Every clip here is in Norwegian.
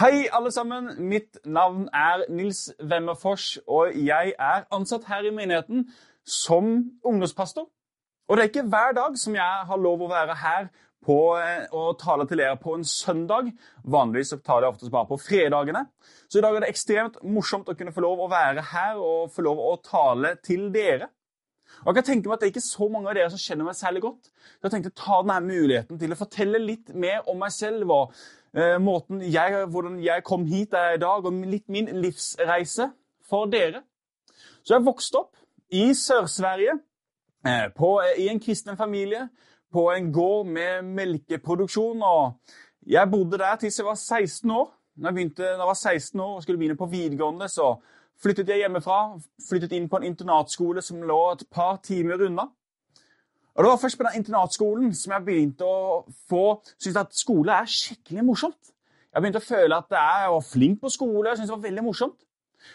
Hei, alle sammen. Mitt navn er Nils Wemmerfors, og jeg er ansatt her i menigheten som ungdomspastor. Og det er ikke hver dag som jeg har lov å være her på, eh, og tale til dere på en søndag. Vanligvis taler jeg oftest bare på fredagene. Så i dag er det ekstremt morsomt å kunne få lov å være her og få lov å tale til dere. Og jeg kan tenke meg at Det er ikke så mange av dere som kjenner meg særlig godt. Så jeg tenkte å ta denne muligheten til å fortelle litt mer om meg selv og måten jeg, hvordan jeg kom hit der i dag, og litt min livsreise for dere. Så jeg vokste opp i Sør-Sverige, eh, i en kristen familie, på en gård med melkeproduksjon. og Jeg bodde der til jeg var 16 år. Når jeg, begynte, når jeg var 16 år og skulle begynne på videregående, så flyttet jeg hjemmefra, flyttet inn på en internatskole som lå et par timer unna. Og Det var først på den internatskolen som jeg begynte å få synes at skole er skikkelig morsomt. Jeg begynte å føle at jeg var flink på skole. jeg syntes det var veldig morsomt.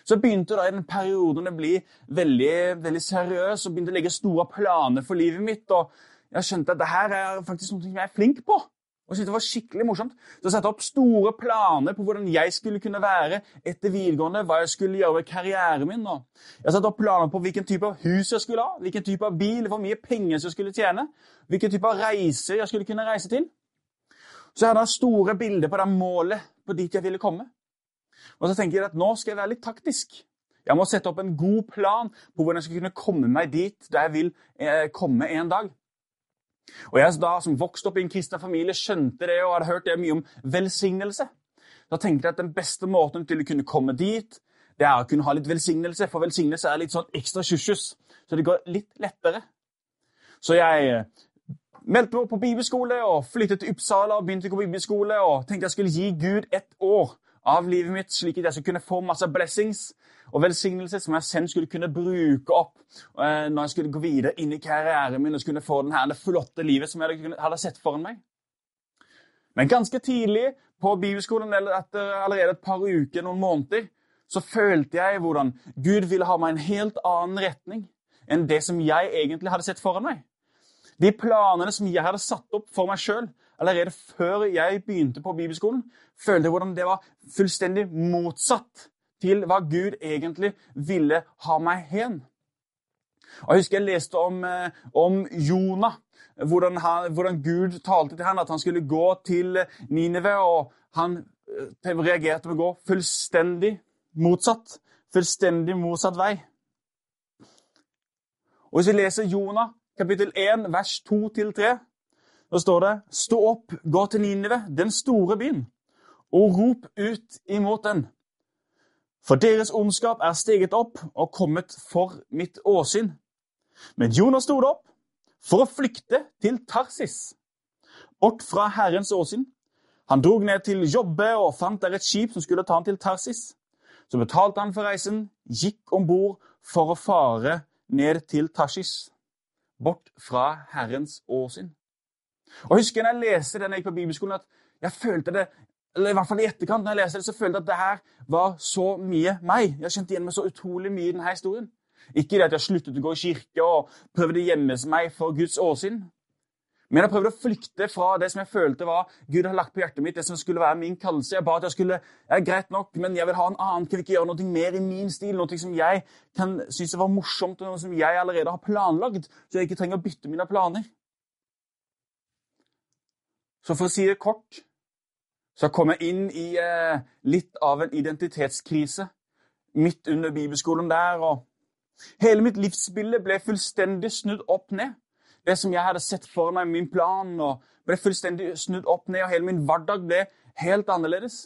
Så jeg begynte da i den perioden å bli veldig, veldig seriøs og begynte å legge store planer for livet mitt. og Jeg skjønte at dette er faktisk noe jeg er flink på og syntes det var skikkelig morsomt. Så jeg opp store planer på hvordan jeg skulle kunne være etter videregående, hva jeg skulle gjøre med karrieren min. Og jeg satte opp planer på hvilken type av hus jeg skulle ha, hvilken type av bil, hvor mye penger jeg skulle tjene, hvilken type av reiser jeg skulle kunne reise til. Så jeg hadde store bilder på det målet på dit jeg ville komme. Og så tenker jeg at nå skal jeg være litt taktisk. Jeg må sette opp en god plan på hvordan jeg skal kunne komme meg dit der jeg vil eh, komme en dag. Og Jeg da, som vokste opp i en kristen familie, skjønte det og hadde hørt det mye om velsignelse. Da tenkte jeg at den beste måten til å kunne komme dit, det er å kunne ha litt velsignelse. For velsignelse er litt sånn ekstra sjusjus, så det går litt lettere. Så jeg eh, meldte meg på bibelskole og flyttet til Uppsala og begynte å gå på bibelskole og tenkte jeg skulle gi Gud ett år av livet mitt, slik at jeg skulle kunne få masse blessings og velsignelse som jeg selv skulle kunne bruke opp eh, når jeg skulle gå videre inn i karrieren min og skulle få denne, det flotte livet som jeg hadde sett foran meg. Men ganske tidlig på bibelskolen, eller etter allerede et par uker, noen måneder, så følte jeg hvordan Gud ville ha meg i en helt annen retning enn det som jeg egentlig hadde sett foran meg. De planene som jeg hadde satt opp for meg sjøl allerede før jeg begynte på bibelskolen, følte jeg hvordan det var fullstendig motsatt til hva Gud egentlig ville ha meg hen. Og Jeg husker jeg leste om, eh, om Jonah, hvordan, han, hvordan, Gud talte til ham at han skulle gå til Ninive, og han eh, reagerte med å gå fullstendig motsatt. Fullstendig motsatt vei. Og Hvis vi leser Jonah kapittel 1, vers 2-3, så står det Stå opp, gå til Ninive, den store byen, og rop ut imot den. For deres ondskap er steget opp og kommet for mitt åsyn. Men Jonas stod opp for å flykte til Tarsis, bort fra Herrens åsyn. Han drog ned til Jobbe og fant der et skip som skulle ta han til Tarsis. Så betalte han for reisen, gikk om bord for å fare ned til Tarsis, bort fra Herrens åsyn. Og husker jeg når jeg leste den jeg gikk på bibelskolen, at jeg følte det eller i hvert fall i etterkant, når jeg leser det, så følte jeg at det her var så mye meg. Jeg kjente igjen meg så utrolig mye i denne historien. Ikke det at jeg sluttet å gå i kirke og prøvde å gjemme meg for Guds åsyn. Men jeg prøvde å flykte fra det som jeg følte var Gud har lagt på hjertet mitt, det som skulle være min kallelse. Jeg ba at jeg skulle ja, greit nok, men jeg vil ha en annen. Kan vi ikke gjøre noe mer i min stil? Noe som jeg kan synes var morsomt, og noe som jeg allerede har planlagd, så jeg ikke trenger å bytte mine planer. Så for å si det kort så kom jeg inn i eh, litt av en identitetskrise midt under bibelskolen der. og Hele mitt livsbilde ble fullstendig snudd opp ned. Det som jeg hadde sett for meg, min plan, og ble fullstendig snudd opp ned, og hele min hverdag ble helt annerledes.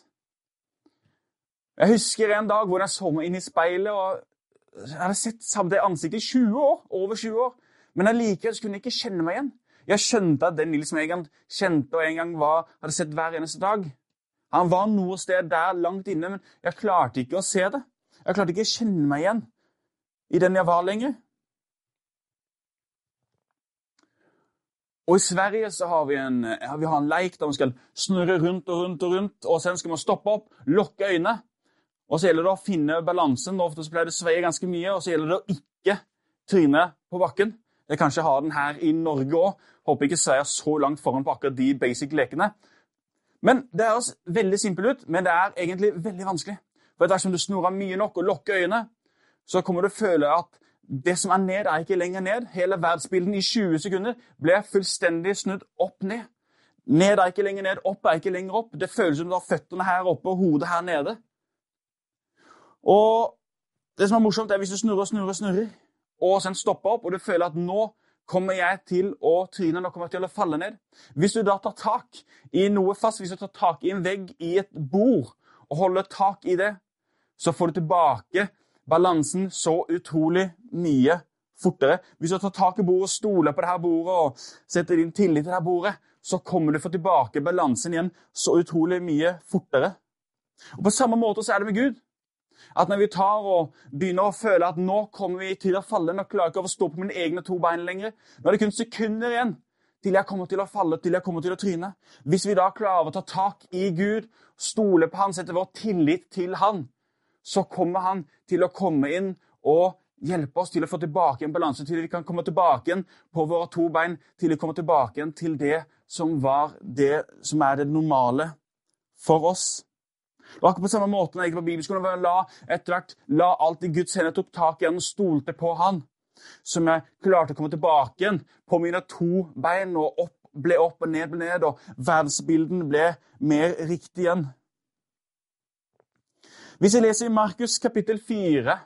Jeg husker en dag hvor jeg så meg inn i speilet, og jeg hadde sett samme ansiktet i 20 år, over 20 år, men allikevel kunne jeg ikke kjenne meg igjen. Jeg skjønte at den Nils jeg kjente og en gang var, hadde sett hver eneste dag, han var noe sted der langt inne, men jeg klarte ikke å se det. Jeg klarte ikke å kjenne meg igjen. i den jeg var lenger. Og I Sverige så har vi en, vi har en leik der man skal snurre rundt og rundt, og rundt, og sen skal man stoppe opp, lukke øynene. Og Så gjelder det å finne balansen. Ofte så pleier det å sveie ganske mye. Og så gjelder det å ikke tryne på bakken. Jeg kanskje har den her i Norge òg. Håper ikke sveier så langt foran på akkurat de basic lekene. Men Det høres veldig simpelt ut, men det er egentlig veldig vanskelig. For Dersom du snurrer mye nok og lukker øynene, så kommer du å føle at det som er ned, er ikke lenger ned. Hele verdensbildet i 20 sekunder ble fullstendig snudd opp ned. Ned er ikke lenger ned, opp er ikke lenger opp. Det føles som du har føttene her oppe og hodet her nede. Og det som er morsomt, er hvis du snurrer og snurrer, snurrer, og sen stopper opp, og du føler at nå kommer jeg til å tryne, nå kommer jeg til å falle ned. Hvis du da tar tak i noe fast, hvis du tar tak i en vegg i et bord og holder tak i det, så får du tilbake balansen så utrolig mye fortere. Hvis du tar tak i bordet og stoler på det her bordet og setter din tillit til det her bordet, så kommer du få tilbake balansen igjen så utrolig mye fortere. Og På samme måte så er det med Gud. At når vi tar og begynner å føle at nå kommer vi til å falle, nå klarer jeg ikke å stå på mine egne to bein lenger, nå er det kun sekunder igjen til jeg kommer til å falle, til jeg kommer til å tryne. Hvis vi da klarer å ta tak i Gud, stole på Han, sette vår tillit til Han, så kommer Han til å komme inn og hjelpe oss til å få tilbake en balanse, til vi kan komme tilbake igjen på våre to bein, til vi kommer tilbake igjen til det som, det, som er det normale for oss. Det var ikke på samme måte når jeg gikk på bibelskolen. La, etter hvert, la alt i Guds hender tok tak i han og stolte på han. Som jeg klarte å komme tilbake igjen på mine to bein og opp, ble opp og ned, ble ned, og verdensbilden ble mer riktig igjen. Hvis jeg leser i Markus kapittel 4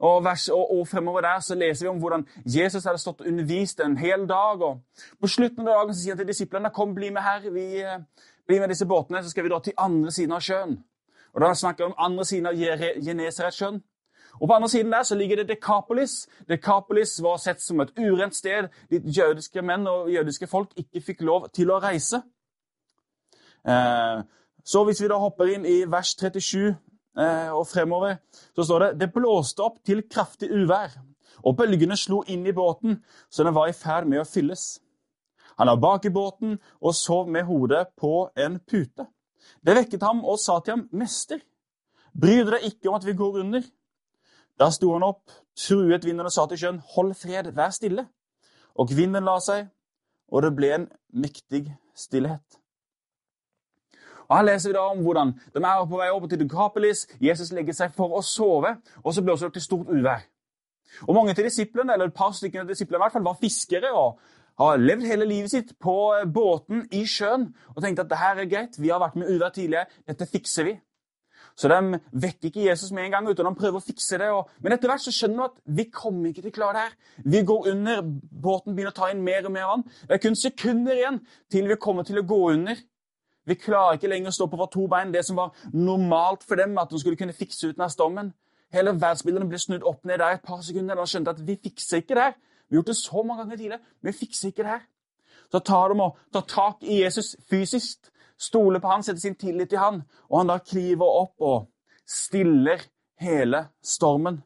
og, vers, og, og, fremover der så leser vi om hvordan Jesus hadde stått og undervist en hel dag. og På slutten av dagen så sier han til disiplene kom, bli med her, vi blir med disse båtene, så skal vi dra til andre siden av sjøen. Og Da snakker vi om andre siden av Genesaretsjøen. Og På andre siden der så ligger det Dekapolis. Dekapolis var sett som et urent sted dit jødiske menn og jødiske folk ikke fikk lov til å reise. Eh, så hvis vi da hopper inn i vers 37 eh, og fremover, så står det det blåste opp til kraftig uvær, og bølgene slo inn i båten, så den var i ferd med å fylles. Han var bak i båten og sov med hodet på en pute. Det vekket ham og sa til ham, 'Mester, bryr du deg ikke om at vi går under?' Da sto han opp, truet vinden og sa til sjøen, 'Hold fred, vær stille.' Og vinden la seg, og det ble en mektig stillhet. Og Her leser vi da om hvordan de er på vei opp til Dukapelis. Jesus legger seg for å sove, og så blåser det til stort uvær. Og Mange av disiplene eller et par stykker av disiplene i hvert fall, var fiskere og har levd hele livet sitt på eh, båten i sjøen og tenkte at det her er greit, vi har vært med uvær tidligere, dette fikser vi. Så de vekker ikke Jesus med en gang, uten de prøver å fikse det. Og... men etter hvert så skjønner de at vi kommer ikke til å klare det her. Vi går under, båten begynner å ta inn mer og mer vann. Det er kun sekunder igjen til vi kommer til å gå under. Vi klarer ikke lenger å stå på våre to bein, det som var normalt for dem, at de skulle kunne fikse ut denne stormen. Hele verdensbildet ble snudd opp ned der et par sekunder. Da skjønte at vi fikser ikke det her. Vi har gjort det så mange ganger tidligere, men vi fikser ikke det her. Så tar de og tar tak i Jesus fysisk, stoler på han, setter sin tillit til han, og han da kriver opp og stiller hele stormen.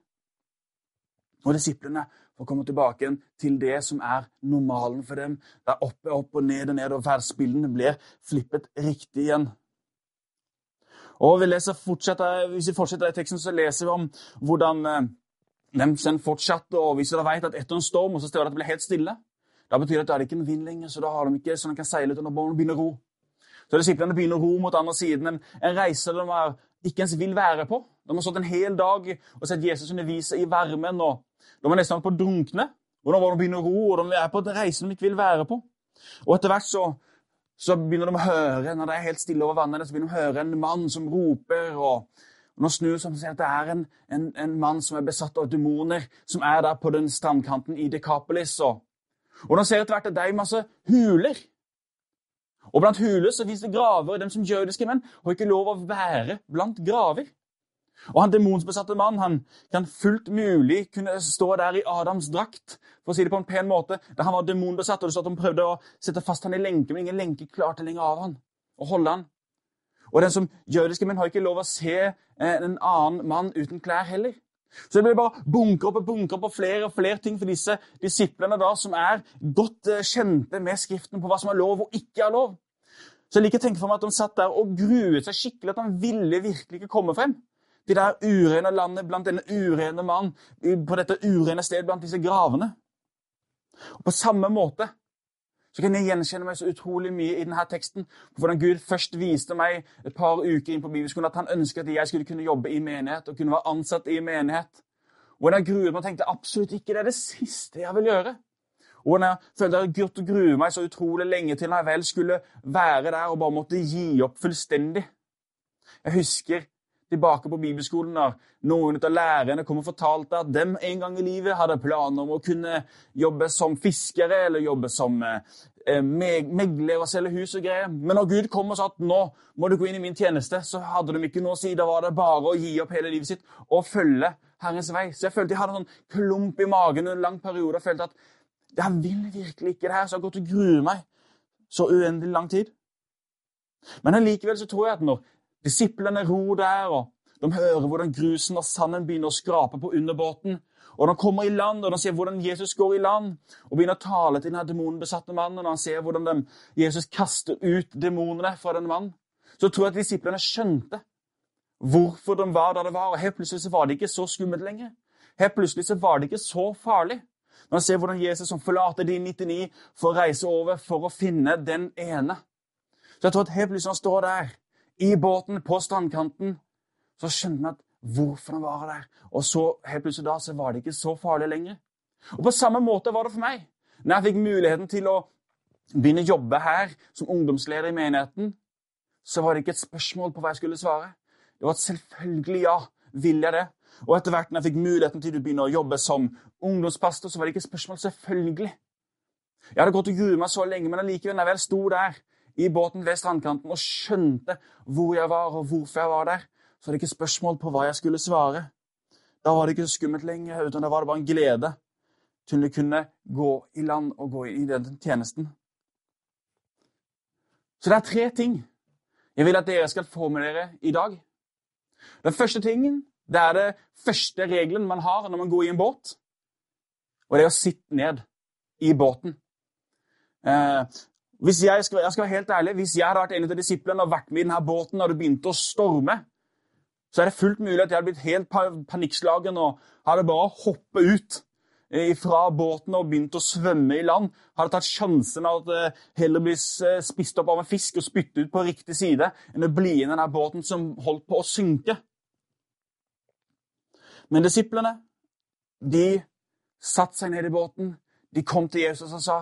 Og disiplene får komme tilbake til det som er normalen for dem. Der oppe, opp og ned og ned, og verdensbildene blir flippet riktig igjen. Og vi leser Hvis vi fortsetter i teksten, så leser vi om hvordan de fortsatte, og hvis de vet at etter en storm og så står det at det blir helt stille, da betyr det at det er ikke en vind lenger, så da har de ikke at de kan seile ut under båten og begynne å ro. Så disiplene begynner å ro mot andre siden. En, en reise de er, ikke ens vil være på. De har stått en hel dag og sett Jesus undervise i varmen. og De er nesten på å drunkne. Og nå må de begynne å ro, og de er på en reise de ikke vil være på. Og etter hvert så, så begynner de å høre, når det er helt stille over vannet, så begynner de å høre en mann som roper. og og Nå snur han seg at det er en, en, en, mann som er besatt av demoner, som er der på den strandkanten i Dekapolis. Og, og nå ser etter hvert at det er masse huler. Og blant huler så fins det graver. De som jødiske menn har ikke lov å være blant graver. Og han demonsbesatte mann han kan fullt mulig kunne stå der i Adams drakt, for å si det på en pen måte, da han var demonbesatt, og det stod at han prøvde å sette fast han i lenke, men ingen lenke klarte lenger av han, og holde han. Og den som jødiske menn har ikke lov å se eh, en annen mann uten klær heller. Så det blir bare bunker opp og bunker opp og flere og flere ting for disse disiplene da, som er godt eh, kjente med Skriften på hva som er lov og ikke er lov. Så jeg liker å tenke for meg at de satt der og gruet seg skikkelig, at han ville virkelig ikke komme frem. De der urene landet blant denne urene mann, på dette urene stedet blant disse gravene. Og På samme måte så kan jeg gjenkjenne meg så utrolig mye i denne teksten. Hvordan Gud først viste meg et par uker inn på bibelskolen at han ønsket at jeg skulle kunne jobbe i menighet og kunne være ansatt i menighet. Og jeg gruet meg og tenkte absolutt ikke det er det siste jeg vil gjøre. Hvordan jeg følte at Gud gruer meg så utrolig lenge til når jeg vel skulle være der og bare måtte gi opp fullstendig. Jeg husker tilbake på bibelskolen når noen av lærerne kom og fortalte at dem en gang i livet hadde planer om å kunne jobbe som fiskere eller jobbe som eh, megler og selge hus og greier. Men når Gud kom og sa at nå må du gå inn i min tjeneste, så hadde de ikke noe å si. Da var det bare å gi opp hele livet sitt og følge Herrens vei. Så jeg følte jeg hadde en sånn klump i magen en lang periode og følte at jeg vil virkelig ikke det her, så jeg har gått og gruer meg så uendelig lang tid. Men allikevel så tror jeg at når Disiplene ror der, og de hører hvordan grusen og sanden begynner å skrape på underbåten. Og de kommer i land, og de ser hvordan Jesus går i land og begynner å tale til denne demonbesatte mannen. og han ser hvordan de, Jesus kaster ut demonene fra denne mannen. Så tror jeg at disiplene skjønte hvorfor de var der de var. og Helt plutselig så var det ikke så skummelt lenger. Helt plutselig så var det ikke så farlig. Når han ser hvordan Jesus som forlater de 99, for å reise over for å finne den ene. Så jeg tror at helt plutselig han står der i båten på strandkanten, så skjønte vi at hvorfor han var der. Og så helt plutselig da, så var det ikke så farlig lenger. Og På samme måte var det for meg. Når jeg fikk muligheten til å begynne å jobbe her som ungdomsleder i menigheten, så var det ikke et spørsmål på hva jeg skulle svare. Det var et selvfølgelig ja. Vil jeg det? Og etter hvert når jeg fikk muligheten til å begynne å jobbe som ungdomspastor, så var det ikke et spørsmål. Selvfølgelig. Jeg hadde gått og gruet meg så lenge, men allikevel, når jeg vel sto der i båten ved strandkanten og skjønte hvor jeg var, og hvorfor jeg var der, så var det ikke spørsmål på hva jeg skulle svare. Da var det ikke så skummelt lenger, uten da var det bare en glede til å kunne gå i land og gå i den tjenesten. Så det er tre ting jeg vil at dere skal få med dere i dag. Den første tingen det er det første regelen man har når man går i en båt. Og det er å sitte ned i båten. Eh, hvis jeg skal, jeg skal, være helt ærlig, hvis jeg hadde vært en av disiplene og vært med i denne båten da det begynte å storme, så er det fullt mulig at jeg hadde blitt helt panikkslagen og hadde bare hoppet ut fra båten og begynt å svømme i land. Hadde tatt sjansen av at det heller blir spist opp av en fisk og spyttet ut på riktig side enn å bli i denne båten som holdt på å synke. Men disiplene, de satte seg ned i båten. De kom til Jesus og sa,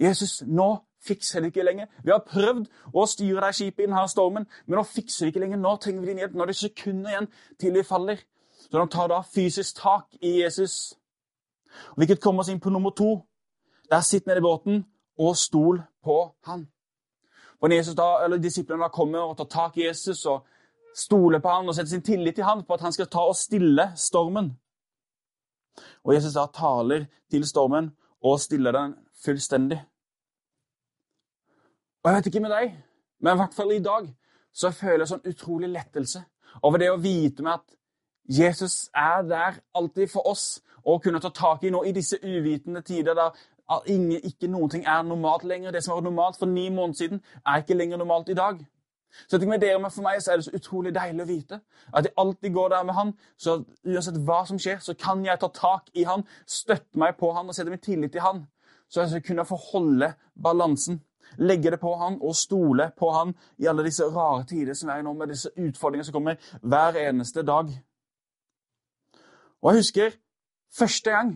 'Jesus, nå fikser det ikke lenger. Vi har prøvd å styre deg skipet i denne stormen, men nå fikser det ikke lenger. Nå trenger vi din hjelp. Nå er det sekunder igjen til vi faller. Så de tar da fysisk tak i Jesus. Hvilket kommer oss inn på nummer to. Der sitt nede i båten og stol på han. Og Jesus da, eller Disiplene da kommer og tar tak i Jesus og stoler på han og setter sin tillit til han på at han skal ta og stille stormen. Og Jesus da taler til stormen og stiller den fullstendig. Og jeg vet ikke med deg, men i hvert fall i dag så føler jeg sånn utrolig lettelse over det å vite med at Jesus er der alltid for oss å kunne ta tak i nå i disse uvitende tider der ingen, ikke noen ting er normalt lenger. Det som var normalt for ni måneder siden, er ikke lenger normalt i dag. Så jeg med dere, men For meg så er det så utrolig deilig å vite at jeg alltid går der med han. Så uansett hva som skjer, så kan jeg ta tak i han, støtte meg på han og sette min tillit til han. Så jeg skal kunne få holde balansen legge det på han og stole på han i alle disse rare tider som er nå, med disse utfordringene som kommer hver eneste dag. Og jeg husker første gang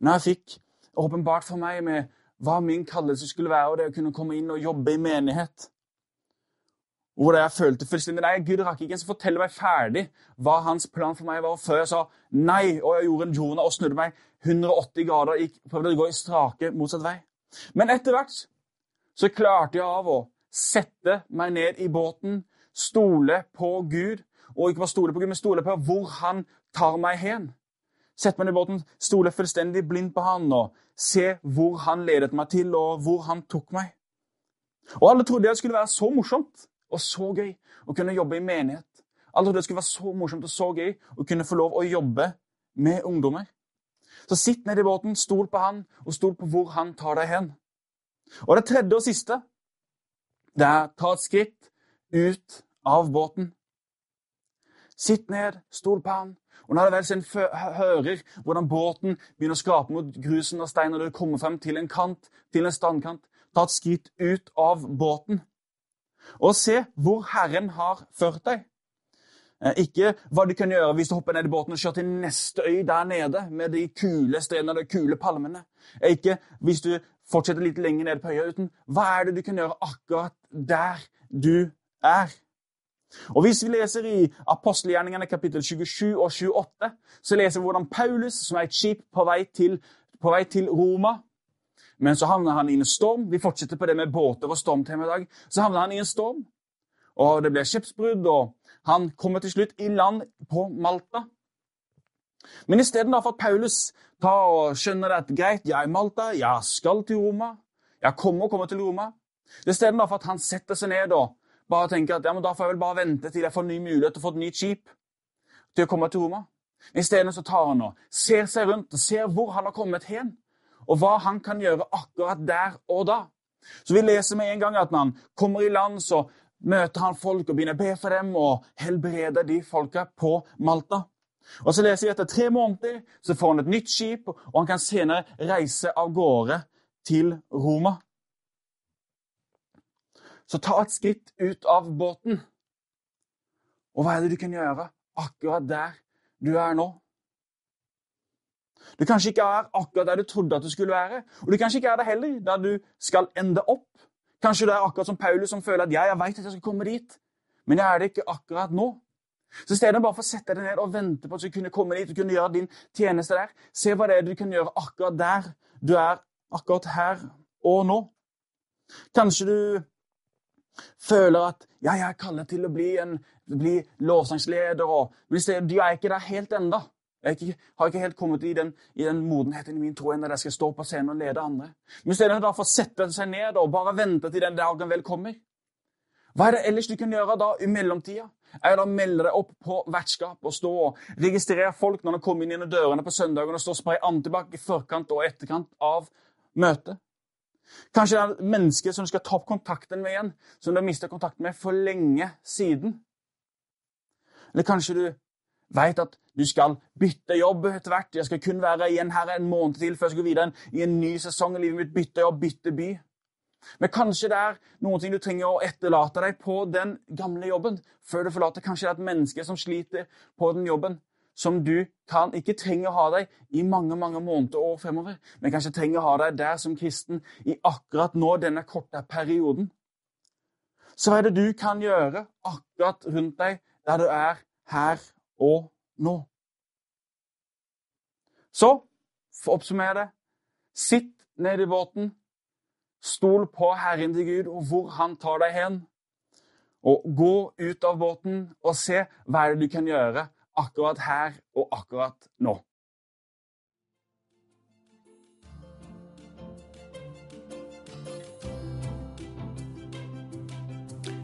når jeg fikk åpenbart for meg med hva min kallelse skulle være, og det å kunne komme inn og jobbe i menighet. Hvor jeg følte fullstendig Nei, Gud rakk ikke ens fortelle meg ferdig hva hans plan for meg var, før jeg sa nei, og jeg gjorde en Jonah og snudde meg 180 grader og prøvde å gå i strake motsatt vei. Men etter hvert så klarte jeg av å sette meg ned i båten, stole på Gud, og ikke bare stole på Gud, men stole på hvor han tar meg hen. Sette meg ned i båten, stole fullstendig blindt på han og se hvor han ledet meg til, og hvor han tok meg. Og alle trodde det skulle være så morsomt og så gøy å kunne jobbe i menighet. Alle trodde det skulle være så morsomt og så gøy å kunne få lov å jobbe med ungdommer. Så sitt ned i båten, stol på han, og stol på hvor han tar deg hen. Og det tredje og siste det er ta et skritt ut av båten. Sitt ned, stol på han. Og når det vel sen hører hvordan båten begynner å skrape mot grusen og steinen, og du kommer frem til en kant, til en standkant, ta et skritt ut av båten. Og se hvor Herren har ført deg. Eh, ikke hva du kan gjøre hvis du hopper ned i båten og kjører til neste øy der nede med de kule strendene og de kule palmene. Eh, ikke hvis du fortsetter litt lenger ned på øya, uten hva er det du kan gjøre akkurat der du er. Og Hvis vi leser i apostelgjerningene kapittel 27 og 28, så leser vi hvordan Paulus, som er et skip på vei til, på vei til Roma Men så havner han i en storm. Vi fortsetter på det med båter og stormtema i dag. Så havner han i en storm, og det blir skipsbrudd, og han kommer til slutt i land på Malta. Men istedenfor at Paulus tar og skjønner at greit, jeg er i Malta, jeg skal til Roma, jeg kommer og kommer til Roma Istedenfor at han setter seg ned og bare tenker at ja, men da får jeg vel bare vente til jeg får ny mulighet til å få et nytt skip til å komme til Roma. Isteden tar han og ser seg rundt og ser hvor han har kommet hen, og hva han kan gjøre akkurat der og da. Så vi leser med en gang at når han kommer i land, så møter han folk og begynner å be for dem og helbreder de folka på Malta. Og så leser vi etter tre måneder så får han et nytt skip, og han kan senere reise av gårde til Roma. Så ta et skritt ut av båten. Og hva er det du kan gjøre akkurat der du er nå? Du kanskje ikke er akkurat der du trodde at du skulle være, og du kanskje ikke er det heller der du skal ende opp. Kanskje det er akkurat som Paulus som føler at ja, jeg vet at jeg skal komme dit, men jeg er det ikke akkurat nå. Så i stedet bare for å sette deg ned og vente på at du kunne komme dit og kunne gjøre din tjeneste der, se hva det er du kan gjøre akkurat der du er akkurat her og nå. Kanskje du føler at ja, jeg er kallet til å bli, en, bli lovsangsleder, og, men du er ikke der helt ennå. Jeg ikke, har ikke helt kommet i den, i den modenheten i min tro ennå jeg skal stå på scenen og lede andre. Men istedenfor å sette seg ned og bare vente til den dagen vel kommer. Hva er det ellers du kan gjøre da i mellomtida? Er det å melde deg opp på vertskap og stå og registrere folk når de kommer inn gjennom dørene på søndagen og stå og spraye antibac i forkant og etterkant av møtet? Kanskje det er mennesker som du skal ta opp kontakten med igjen, som du har mista kontakten med for lenge siden. Eller kanskje du veit at du skal bytte jobb etter hvert. Jeg skal kun være igjen her en måned til før jeg skal gå videre i en ny sesong i livet mitt. Bytte jobb, bytte by. Men kanskje det er noen ting du trenger å etterlate deg på den gamle jobben før du forlater. Kanskje det er et menneske som sliter på den jobben, som du kan, ikke trenger å ha deg i mange mange måneder og år fremover, men kanskje trenger å ha deg der som kristen i akkurat nå, denne korte perioden. Så hva er det du kan gjøre akkurat rundt deg der du er her og nå? Så, for å oppsummere det Sitt ned i båten. Stol på Herren til Gud og hvor Han tar deg hen. Og gå ut av båten og se hva er det du kan gjøre akkurat her og akkurat nå.